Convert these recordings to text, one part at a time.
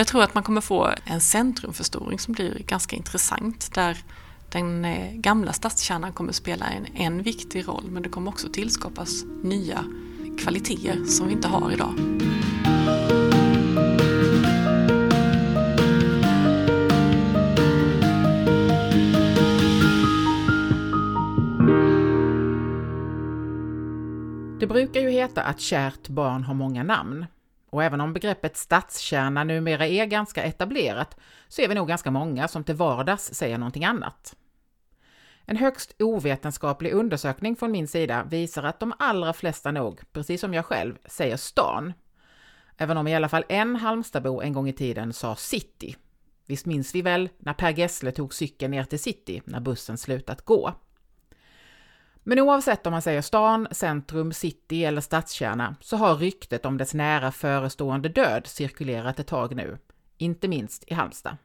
Jag tror att man kommer få en centrumförstoring som blir ganska intressant där den eh, gamla stadskärnan kommer spela en, en viktig roll men det kommer också tillskapas nya kvaliteter som vi inte har idag. Det brukar ju heta att kärt barn har många namn. Och även om begreppet stadskärna numera är ganska etablerat så är vi nog ganska många som till vardags säger någonting annat. En högst ovetenskaplig undersökning från min sida visar att de allra flesta nog, precis som jag själv, säger stan. Även om i alla fall en Halmstadbo en gång i tiden sa city. Visst minns vi väl när Per Gessle tog cykeln ner till city när bussen slutat gå? Men oavsett om man säger stan, centrum, city eller stadskärna så har ryktet om dess nära förestående död cirkulerat ett tag nu, inte minst i Halmstad.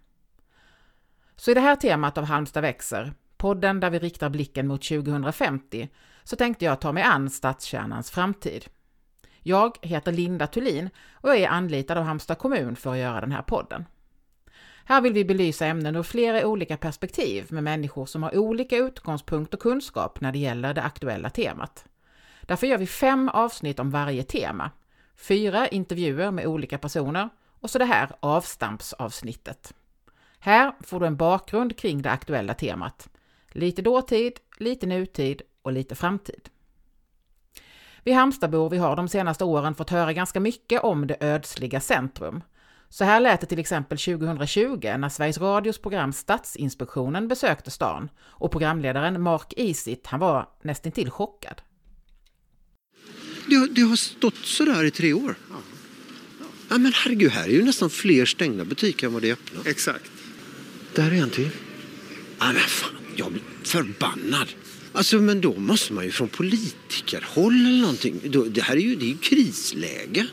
Så i det här temat av Halmstad växer, podden där vi riktar blicken mot 2050, så tänkte jag ta mig an stadskärnans framtid. Jag heter Linda Thulin och jag är anlitad av Halmstad kommun för att göra den här podden. Här vill vi belysa ämnen ur flera olika perspektiv med människor som har olika utgångspunkt och kunskap när det gäller det aktuella temat. Därför gör vi fem avsnitt om varje tema, fyra intervjuer med olika personer och så det här avstampsavsnittet. Här får du en bakgrund kring det aktuella temat. Lite dåtid, lite nutid och lite framtid. Vi Halmstadbor vi har de senaste åren fått höra ganska mycket om det ödsliga centrum så här lät det till exempel 2020 när Sveriges Radios program Stadsinspektionen besökte stan och programledaren Mark Isit, han var nästintill chockad. Det har, det har stått så där i tre år. Ja. ja. men herregud, här är ju nästan fler stängda butiker än vad det är öppna. Exakt. Där är en till. Ja, men fan, jag blir förbannad. Alltså, men då måste man ju från politikerhåll eller någonting. Det här är ju, det är ju krisläge.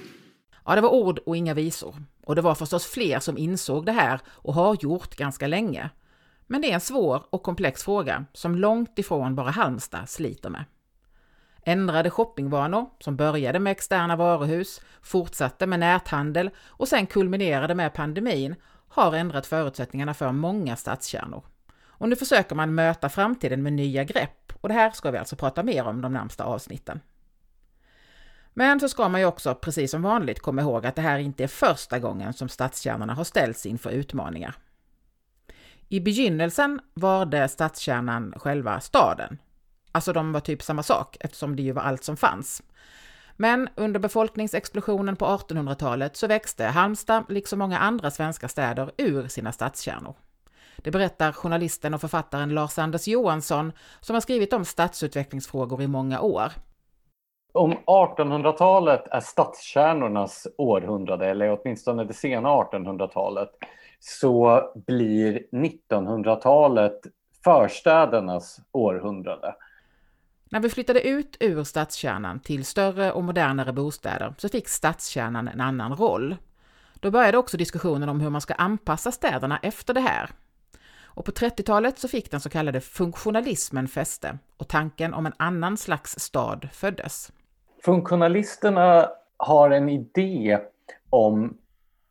Ja, det var ord och inga visor. Och det var förstås fler som insåg det här och har gjort ganska länge. Men det är en svår och komplex fråga som långt ifrån bara Halmstad sliter med. Ändrade shoppingvanor, som började med externa varuhus, fortsatte med näthandel och sen kulminerade med pandemin, har ändrat förutsättningarna för många stadskärnor. Och nu försöker man möta framtiden med nya grepp och det här ska vi alltså prata mer om de närmsta avsnitten. Men så ska man ju också, precis som vanligt, komma ihåg att det här inte är första gången som stadskärnorna har ställts inför utmaningar. I begynnelsen var det stadskärnan själva staden. Alltså de var typ samma sak eftersom det ju var allt som fanns. Men under befolkningsexplosionen på 1800-talet så växte Halmstad, liksom många andra svenska städer, ur sina stadskärnor. Det berättar journalisten och författaren Lars-Anders Johansson som har skrivit om stadsutvecklingsfrågor i många år om 1800-talet är stadskärnornas århundrade, eller åtminstone det sena 1800-talet, så blir 1900-talet förstädernas århundrade. När vi flyttade ut ur stadskärnan till större och modernare bostäder så fick stadskärnan en annan roll. Då började också diskussionen om hur man ska anpassa städerna efter det här. Och på 30-talet så fick den så kallade funktionalismen fäste och tanken om en annan slags stad föddes. Funktionalisterna har en idé om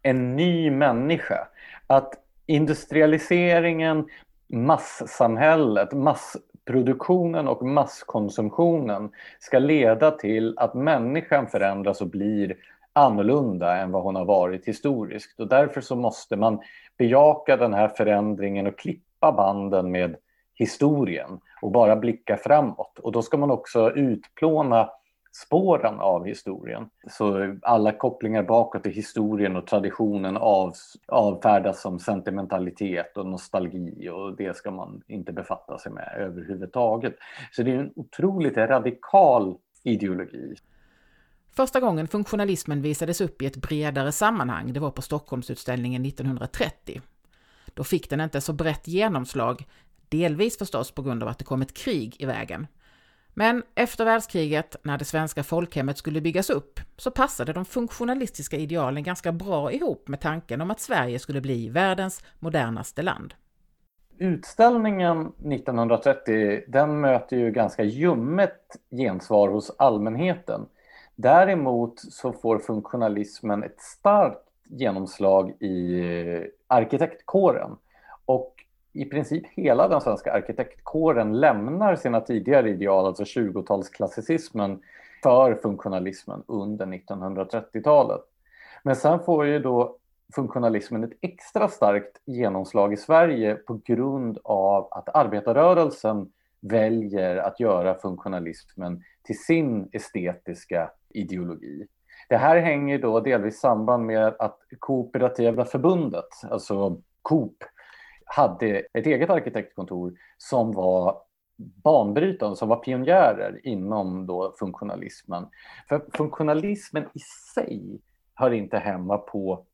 en ny människa. Att industrialiseringen, massamhället, massproduktionen och masskonsumtionen ska leda till att människan förändras och blir annorlunda än vad hon har varit historiskt. Och därför så måste man bejaka den här förändringen och klippa banden med historien och bara blicka framåt. Och då ska man också utplåna spåren av historien. Så alla kopplingar bakåt i historien och traditionen av, avfärdas som sentimentalitet och nostalgi och det ska man inte befatta sig med överhuvudtaget. Så det är en otroligt radikal ideologi. Första gången funktionalismen visades upp i ett bredare sammanhang, det var på Stockholmsutställningen 1930. Då fick den inte så brett genomslag, delvis förstås på grund av att det kom ett krig i vägen. Men efter världskriget, när det svenska folkhemmet skulle byggas upp, så passade de funktionalistiska idealen ganska bra ihop med tanken om att Sverige skulle bli världens modernaste land. Utställningen 1930, den möter ju ganska ljummet gensvar hos allmänheten. Däremot så får funktionalismen ett starkt genomslag i arkitektkåren. Och i princip hela den svenska arkitektkåren lämnar sina tidigare ideal, alltså 20-talsklassicismen, för funktionalismen under 1930-talet. Men sen får ju då funktionalismen ett extra starkt genomslag i Sverige på grund av att arbetarrörelsen väljer att göra funktionalismen till sin estetiska ideologi. Det här hänger då delvis samband med att Kooperativa förbundet, alltså Coop, hade ett eget arkitektkontor som var banbrytande, som var pionjärer inom då funktionalismen. För funktionalismen i sig hör inte hemma på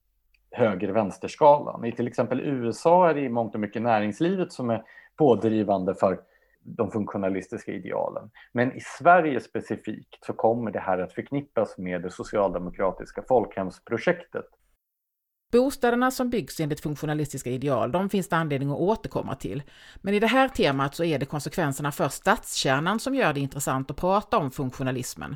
höger-vänsterskalan. I till exempel USA är det i mångt och mycket näringslivet som är pådrivande för de funktionalistiska idealen. Men i Sverige specifikt så kommer det här att förknippas med det socialdemokratiska folkhemsprojektet. Bostäderna som byggs enligt funktionalistiska ideal, de finns det anledning att återkomma till. Men i det här temat så är det konsekvenserna för stadskärnan som gör det intressant att prata om funktionalismen.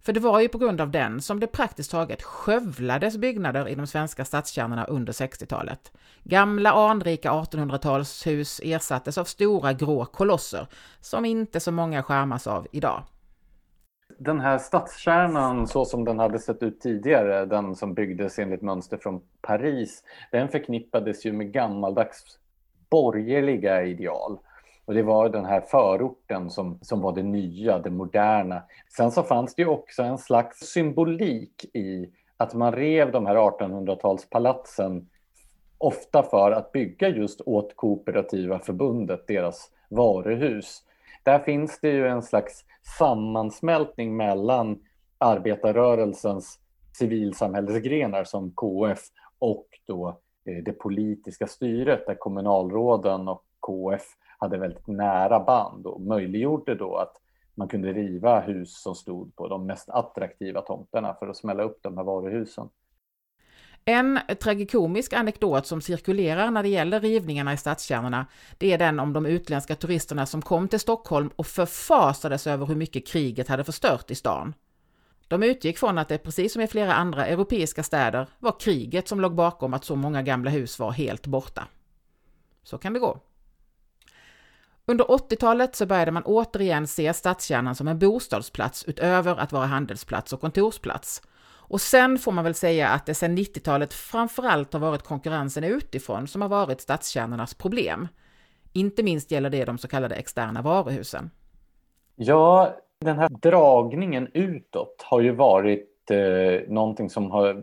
För det var ju på grund av den som det praktiskt taget skövlades byggnader i de svenska stadskärnorna under 60-talet. Gamla anrika 1800-talshus ersattes av stora grå kolosser som inte så många skärmas av idag. Den här stadskärnan så som den hade sett ut tidigare, den som byggdes enligt mönster från Paris, den förknippades ju med gammaldags borgerliga ideal. Och det var den här förorten som, som var det nya, det moderna. Sen så fanns det ju också en slags symbolik i att man rev de här 1800-talspalatsen ofta för att bygga just åt Kooperativa förbundet, deras varuhus. Där finns det ju en slags sammansmältning mellan arbetarrörelsens civilsamhällesgrenar som KF och då eh, det politiska styret där kommunalråden och KF hade väldigt nära band och möjliggjorde då att man kunde riva hus som stod på de mest attraktiva tomterna för att smälla upp de här varuhusen. En tragikomisk anekdot som cirkulerar när det gäller rivningarna i stadskärnorna, det är den om de utländska turisterna som kom till Stockholm och förfasades över hur mycket kriget hade förstört i stan. De utgick från att det precis som i flera andra europeiska städer var kriget som låg bakom att så många gamla hus var helt borta. Så kan det gå. Under 80-talet så började man återigen se stadskärnan som en bostadsplats utöver att vara handelsplats och kontorsplats. Och sen får man väl säga att det sedan 90-talet framförallt har varit konkurrensen utifrån som har varit stadskärnornas problem. Inte minst gäller det de så kallade externa varuhusen. Ja, den här dragningen utåt har ju varit eh, någonting som har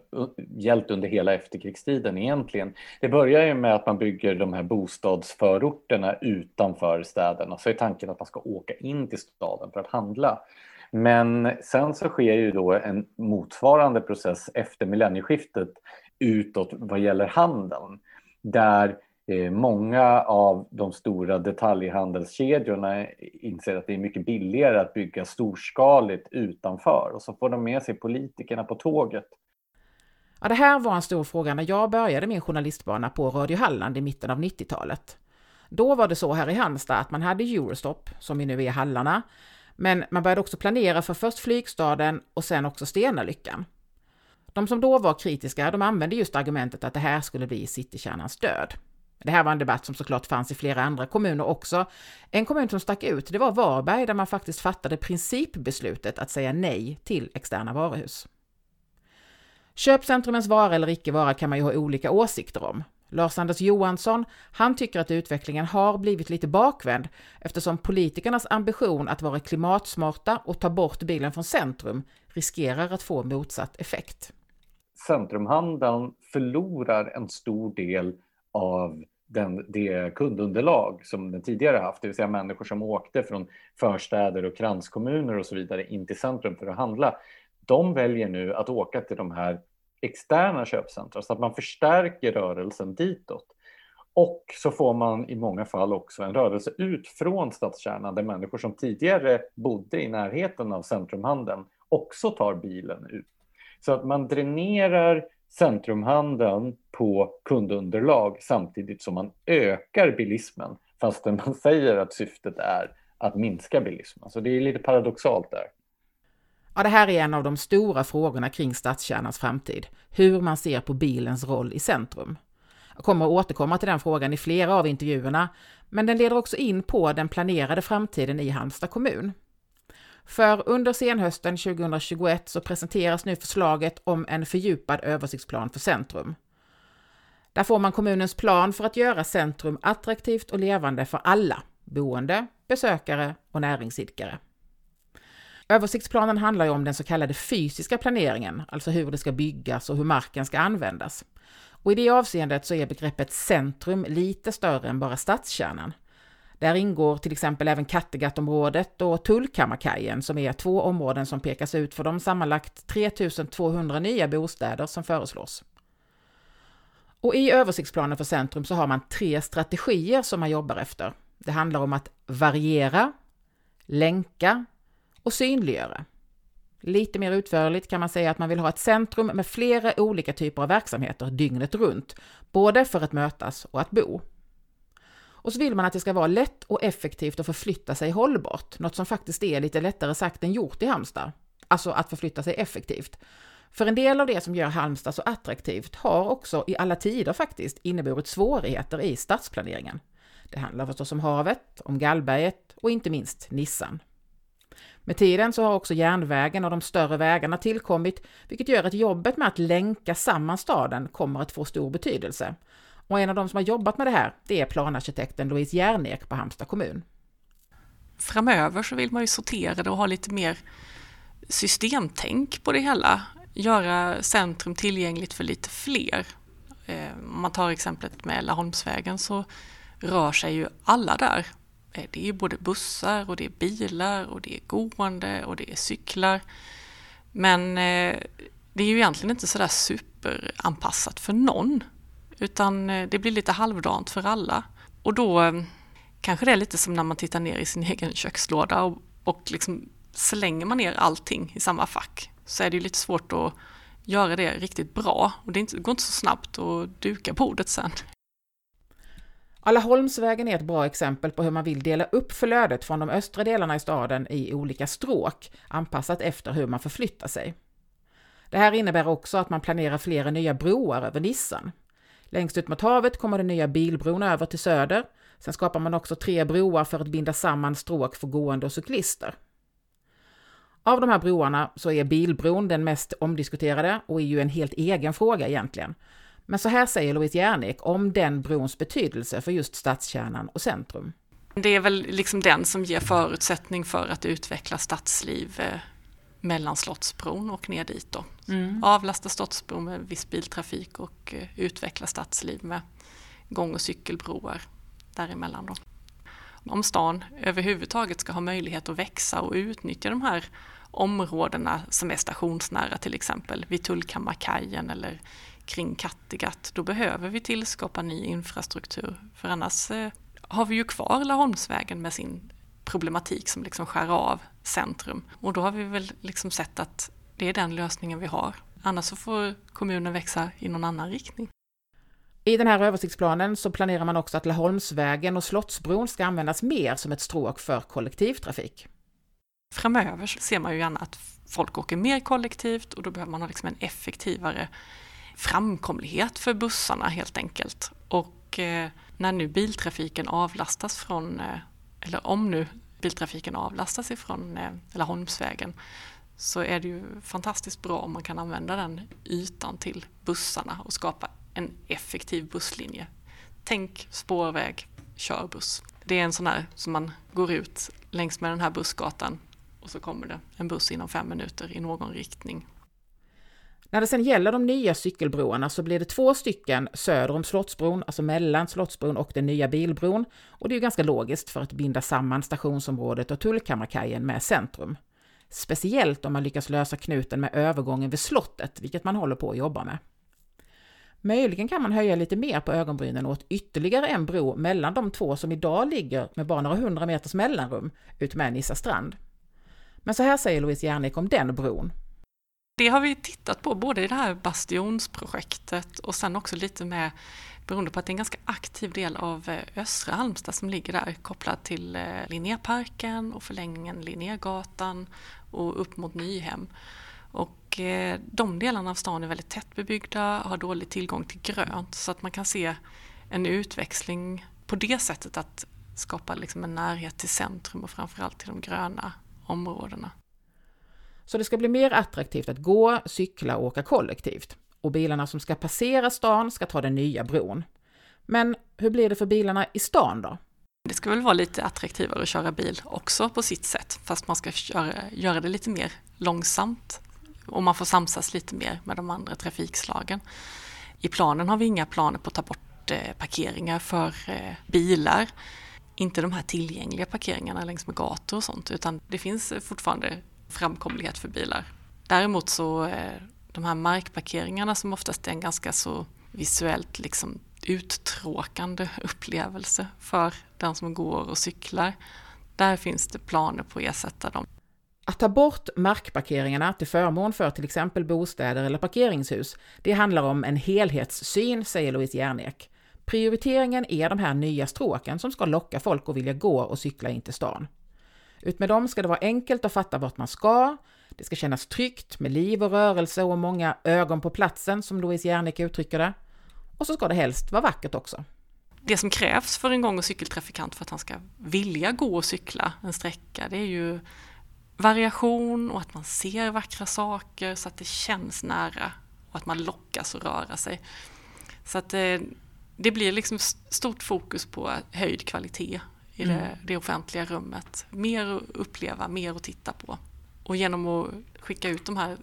gällt under hela efterkrigstiden egentligen. Det börjar ju med att man bygger de här bostadsförorterna utanför städerna. Så är tanken att man ska åka in till staden för att handla. Men sen så sker ju då en motsvarande process efter millennieskiftet utåt vad gäller handeln. Där eh, många av de stora detaljhandelskedjorna inser att det är mycket billigare att bygga storskaligt utanför och så får de med sig politikerna på tåget. Ja, det här var en stor fråga när jag började min journalistbana på Radio Halland i mitten av 90-talet. Då var det så här i Halmstad att man hade Eurostop, som ju nu är hallarna, men man började också planera för först flygstaden och sen också Stenalyckan. De som då var kritiska, de använde just argumentet att det här skulle bli citykärnans död. Det här var en debatt som såklart fanns i flera andra kommuner också. En kommun som stack ut, det var Varberg där man faktiskt fattade principbeslutet att säga nej till externa varuhus. Köpcentrumens vara eller icke vara kan man ju ha olika åsikter om. Lars-Anders Johansson, han tycker att utvecklingen har blivit lite bakvänd eftersom politikernas ambition att vara klimatsmarta och ta bort bilen från centrum riskerar att få motsatt effekt. Centrumhandeln förlorar en stor del av den, det kundunderlag som den tidigare haft, det vill säga människor som åkte från förstäder och kranskommuner och så vidare in till centrum för att handla. De väljer nu att åka till de här externa köpcentra så att man förstärker rörelsen ditåt. Och så får man i många fall också en rörelse ut från stadskärnan där människor som tidigare bodde i närheten av centrumhandeln också tar bilen ut. Så att man dränerar centrumhandeln på kundunderlag samtidigt som man ökar bilismen fastän man säger att syftet är att minska bilismen. Så det är lite paradoxalt där. Ja, det här är en av de stora frågorna kring stadskärnans framtid, hur man ser på bilens roll i centrum. Jag kommer att återkomma till den frågan i flera av intervjuerna, men den leder också in på den planerade framtiden i Halmstad kommun. För under senhösten 2021 så presenteras nu förslaget om en fördjupad översiktsplan för centrum. Där får man kommunens plan för att göra centrum attraktivt och levande för alla, boende, besökare och näringsidkare. Översiktsplanen handlar ju om den så kallade fysiska planeringen, alltså hur det ska byggas och hur marken ska användas. Och i det avseendet så är begreppet centrum lite större än bara stadskärnan. Där ingår till exempel även Kattegattområdet och Tullkammarkajen som är två områden som pekas ut för de sammanlagt 3200 nya bostäder som föreslås. Och i översiktsplanen för centrum så har man tre strategier som man jobbar efter. Det handlar om att variera, länka och synliggöra. Lite mer utförligt kan man säga att man vill ha ett centrum med flera olika typer av verksamheter dygnet runt, både för att mötas och att bo. Och så vill man att det ska vara lätt och effektivt att förflytta sig hållbart, något som faktiskt är lite lättare sagt än gjort i Halmstad. Alltså att förflytta sig effektivt. För en del av det som gör Halmstad så attraktivt har också i alla tider faktiskt inneburit svårigheter i stadsplaneringen. Det handlar förstås om havet, om Gallberget och inte minst Nissan. Med tiden så har också järnvägen och de större vägarna tillkommit, vilket gör att jobbet med att länka samman staden kommer att få stor betydelse. Och en av de som har jobbat med det här, det är planarkitekten Louise Järnek på Halmstad kommun. Framöver så vill man ju sortera det och ha lite mer systemtänk på det hela. Göra centrum tillgängligt för lite fler. Eh, om man tar exemplet med Laholmsvägen så rör sig ju alla där Eh, det är både bussar och det är bilar och det är gående och det är cyklar. Men eh, det är ju egentligen inte sådär superanpassat för någon. Utan eh, det blir lite halvdant för alla. Och då kanske det är lite som när man tittar ner i sin egen kökslåda och, och liksom slänger man ner allting i samma fack så är det ju lite svårt att göra det riktigt bra. Och det, går inte så snabbt att duka bordet sen. Allaholmsvägen är ett bra exempel på hur man vill dela upp flödet från de östra delarna i staden i olika stråk, anpassat efter hur man förflyttar sig. Det här innebär också att man planerar flera nya broar över Nissan. Längst ut mot havet kommer den nya bilbron över till söder. Sen skapar man också tre broar för att binda samman stråk för gående och cyklister. Av de här broarna så är bilbron den mest omdiskuterade och är ju en helt egen fråga egentligen. Men så här säger Louise Järnek om den brons betydelse för just stadskärnan och centrum. Det är väl liksom den som ger förutsättning för att utveckla stadsliv eh, mellan Slottsbron och ner dit då. Mm. Avlasta Slottsbron med viss biltrafik och eh, utveckla stadsliv med gång och cykelbroar däremellan då. Om stan överhuvudtaget ska ha möjlighet att växa och utnyttja de här områdena som är stationsnära till exempel vid Tullkammarkajen eller kring Kattegatt, då behöver vi tillskapa ny infrastruktur. För annars eh, har vi ju kvar Laholmsvägen med sin problematik som liksom skär av centrum. Och då har vi väl liksom sett att det är den lösningen vi har. Annars så får kommunen växa i någon annan riktning. I den här översiktsplanen så planerar man också att Laholmsvägen och Slottsbron ska användas mer som ett stråk för kollektivtrafik. Framöver ser man ju gärna att folk åker mer kollektivt och då behöver man ha liksom en effektivare framkomlighet för bussarna helt enkelt. Och eh, när nu biltrafiken avlastas från, eh, eller om nu biltrafiken avlastas ifrån eh, Laholmsvägen så är det ju fantastiskt bra om man kan använda den ytan till bussarna och skapa en effektiv busslinje. Tänk spårväg, körbuss. Det är en sån här som man går ut längs med den här bussgatan och så kommer det en buss inom fem minuter i någon riktning när det sen gäller de nya cykelbroarna så blir det två stycken söder om Slottsbron, alltså mellan Slottsbron och den nya bilbron. Och det är ju ganska logiskt för att binda samman stationsområdet och Tullkammarkajen med centrum. Speciellt om man lyckas lösa knuten med övergången vid slottet, vilket man håller på att jobba med. Möjligen kan man höja lite mer på ögonbrynen åt ytterligare en bro mellan de två som idag ligger med bara några hundra meters mellanrum utmed Nissa strand. Men så här säger Louise Järnek om den bron. Det har vi tittat på både i det här Bastionsprojektet och sen också lite med beroende på att det är en ganska aktiv del av eh, östra Halmstad som ligger där kopplad till eh, Linnéparken och förlängningen Linnégatan och upp mot Nyhem. Och eh, de delarna av stan är väldigt tättbebyggda, har dålig tillgång till grönt så att man kan se en utväxling på det sättet att skapa liksom en närhet till centrum och framförallt till de gröna områdena. Så det ska bli mer attraktivt att gå, cykla och åka kollektivt. Och bilarna som ska passera stan ska ta den nya bron. Men hur blir det för bilarna i stan då? Det ska väl vara lite attraktivare att köra bil också på sitt sätt, fast man ska köra, göra det lite mer långsamt och man får samsas lite mer med de andra trafikslagen. I planen har vi inga planer på att ta bort eh, parkeringar för eh, bilar. Inte de här tillgängliga parkeringarna längs med gator och sånt, utan det finns eh, fortfarande framkomlighet för bilar. Däremot så eh, de här markparkeringarna som oftast är en ganska så visuellt liksom uttråkande upplevelse för den som går och cyklar. Där finns det planer på att ersätta dem. Att ta bort markparkeringarna till förmån för till exempel bostäder eller parkeringshus, det handlar om en helhetssyn, säger Louise Järnek. Prioriteringen är de här nya stråken som ska locka folk att vilja gå och cykla in till stan. Utmed dem ska det vara enkelt att fatta vart man ska, det ska kännas tryggt med liv och rörelse och många ögon på platsen, som Louise Jernicke uttrycker det. Och så ska det helst vara vackert också. Det som krävs för en gång och cykeltrafikant för att han ska vilja gå och cykla en sträcka, det är ju variation och att man ser vackra saker så att det känns nära och att man lockas att röra sig. Så att det, det blir liksom stort fokus på höjd kvalitet i det, mm. det offentliga rummet. Mer att uppleva, mer att titta på. Och genom att skicka ut de här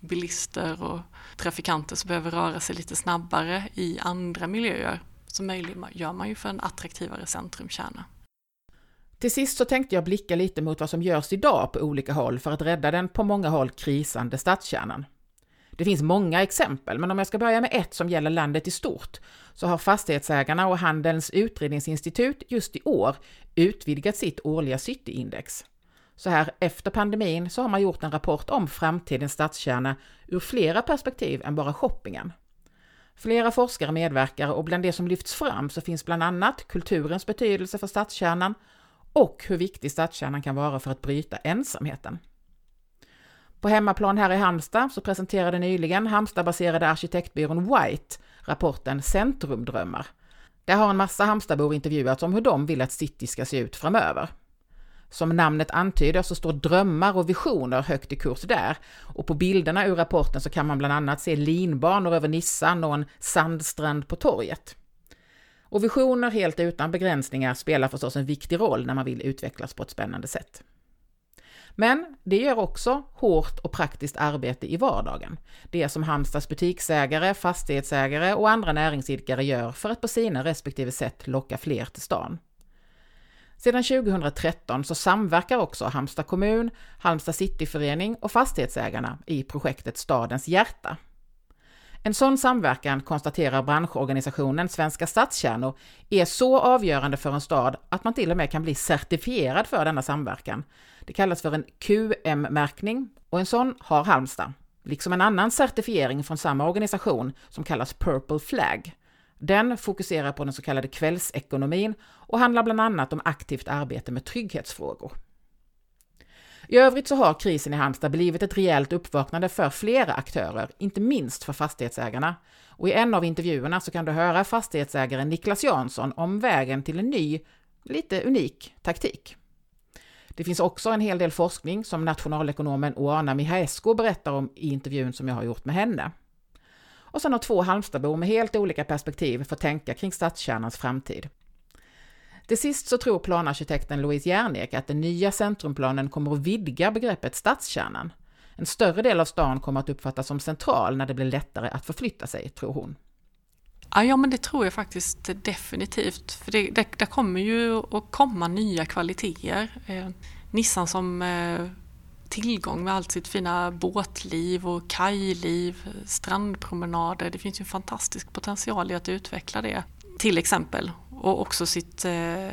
bilister och trafikanter som behöver röra sig lite snabbare i andra miljöer så möjliggör man ju för en attraktivare centrumkärna. Till sist så tänkte jag blicka lite mot vad som görs idag på olika håll för att rädda den på många håll krisande stadskärnan. Det finns många exempel, men om jag ska börja med ett som gäller landet i stort, så har Fastighetsägarna och Handelns utredningsinstitut just i år utvidgat sitt årliga cityindex. Så här efter pandemin så har man gjort en rapport om framtidens stadskärna ur flera perspektiv än bara shoppingen. Flera forskare medverkar och bland det som lyfts fram så finns bland annat kulturens betydelse för stadskärnan och hur viktig stadskärnan kan vara för att bryta ensamheten. På hemmaplan här i Halmstad så presenterade nyligen Halmstadbaserade arkitektbyrån White rapporten Centrumdrömmar. Där har en massa Halmstadbor intervjuats om hur de vill att city ska se ut framöver. Som namnet antyder så står drömmar och visioner högt i kurs där. Och på bilderna ur rapporten så kan man bland annat se linbanor över Nissan och en sandstrand på torget. Och visioner helt utan begränsningar spelar förstås en viktig roll när man vill utvecklas på ett spännande sätt. Men det gör också hårt och praktiskt arbete i vardagen. Det som Halmstads butiksägare, fastighetsägare och andra näringsidkare gör för att på sina respektive sätt locka fler till stan. Sedan 2013 så samverkar också Halmstad kommun, Halmstad cityförening och fastighetsägarna i projektet Stadens hjärta. En sån samverkan, konstaterar branschorganisationen Svenska stadskärnor, är så avgörande för en stad att man till och med kan bli certifierad för denna samverkan. Det kallas för en QM-märkning och en sån har Halmstad, liksom en annan certifiering från samma organisation som kallas Purple Flag. Den fokuserar på den så kallade kvällsekonomin och handlar bland annat om aktivt arbete med trygghetsfrågor. I övrigt så har krisen i Halmstad blivit ett rejält uppvaknande för flera aktörer, inte minst för fastighetsägarna. Och i en av intervjuerna så kan du höra fastighetsägaren Niklas Jansson om vägen till en ny, lite unik taktik. Det finns också en hel del forskning som nationalekonomen Oana Mihaescu berättar om i intervjun som jag har gjort med henne. Och sen har två Halmstadbor med helt olika perspektiv fått tänka kring stadskärnans framtid. Till sist så tror planarkitekten Louise Järnek att den nya centrumplanen kommer att vidga begreppet stadskärnan. En större del av stan kommer att uppfattas som central när det blir lättare att förflytta sig, tror hon. Ja, men det tror jag faktiskt definitivt. För det, det, det kommer ju att komma nya kvaliteter. Eh, Nissan som eh, tillgång med allt sitt fina båtliv och kajliv, strandpromenader. Det finns ju en fantastisk potential i att utveckla det. Till exempel. Och också sitt eh,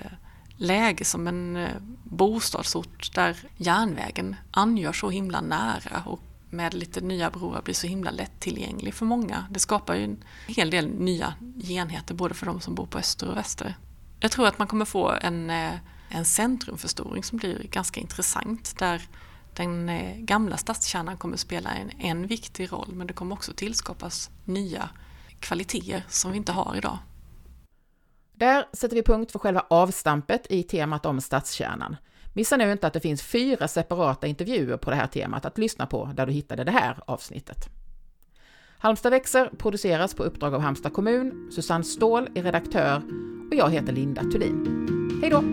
läge som en eh, bostadsort där järnvägen angör så himla nära och med lite nya broar blir så himla lättillgänglig för många. Det skapar ju en hel del nya genheter både för de som bor på öster och väster. Jag tror att man kommer få en, eh, en centrumförstoring som blir ganska intressant där den gamla stadskärnan kommer spela en, en viktig roll men det kommer också tillskapas nya kvaliteter som vi inte har idag. Där sätter vi punkt för själva avstampet i temat om stadskärnan. Missa nu inte att det finns fyra separata intervjuer på det här temat att lyssna på där du hittade det här avsnittet. Halmstad växer produceras på uppdrag av Halmstad kommun. Susanne Ståhl är redaktör och jag heter Linda Thulin. Hej då!